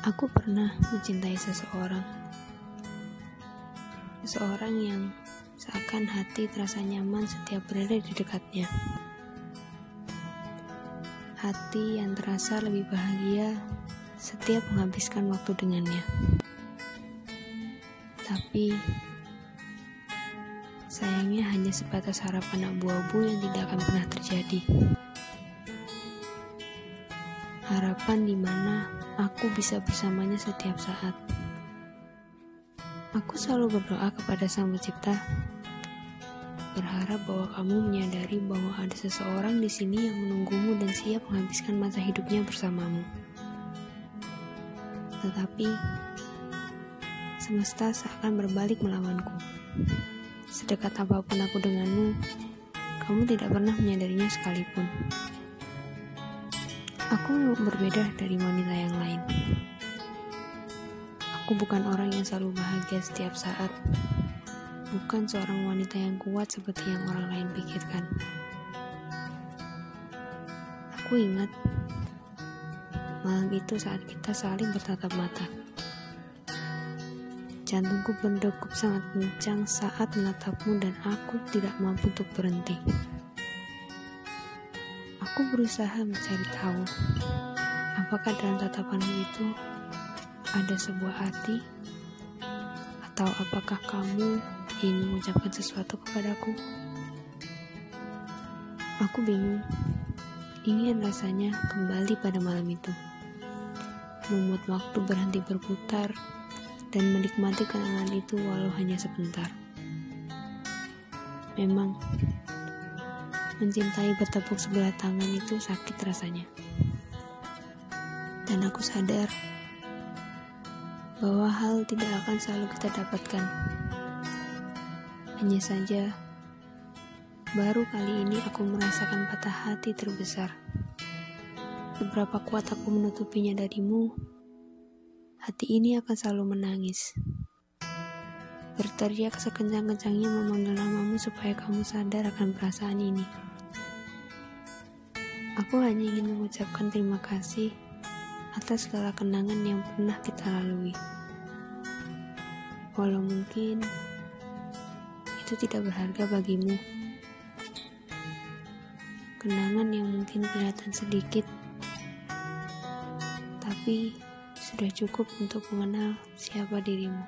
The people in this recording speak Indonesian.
Aku pernah mencintai seseorang. Seseorang yang seakan hati terasa nyaman setiap berada di dekatnya. Hati yang terasa lebih bahagia setiap menghabiskan waktu dengannya. Tapi sayangnya hanya sebatas harapan abu-abu yang tidak akan pernah terjadi harapan di mana aku bisa bersamanya setiap saat. Aku selalu berdoa kepada Sang Pencipta, berharap bahwa kamu menyadari bahwa ada seseorang di sini yang menunggumu dan siap menghabiskan masa hidupnya bersamamu. Tetapi semesta seakan berbalik melawanku. Sedekat apa pun aku denganmu, kamu tidak pernah menyadarinya sekalipun. Aku berbeda dari wanita yang lain. Aku bukan orang yang selalu bahagia setiap saat. Bukan seorang wanita yang kuat seperti yang orang lain pikirkan. Aku ingat malam itu saat kita saling bertatap mata. Jantungku berdegup sangat kencang saat menatapmu dan aku tidak mampu untuk berhenti. Aku berusaha mencari tahu apakah dalam tatapanmu itu ada sebuah hati atau apakah kamu ingin mengucapkan sesuatu kepadaku? Aku bingung. Ingin rasanya kembali pada malam itu. Membuat waktu berhenti berputar dan menikmati kenangan itu walau hanya sebentar. Memang Mencintai bertepuk sebelah tangan itu sakit rasanya. Dan aku sadar bahwa hal tidak akan selalu kita dapatkan. Hanya saja, baru kali ini aku merasakan patah hati terbesar. Seberapa kuat aku menutupinya darimu, hati ini akan selalu menangis. Berteriak sekencang-kencangnya memanggil namamu supaya kamu sadar akan perasaan ini. Aku hanya ingin mengucapkan terima kasih atas segala kenangan yang pernah kita lalui. Walau mungkin itu tidak berharga bagimu. Kenangan yang mungkin kelihatan sedikit, tapi sudah cukup untuk mengenal siapa dirimu.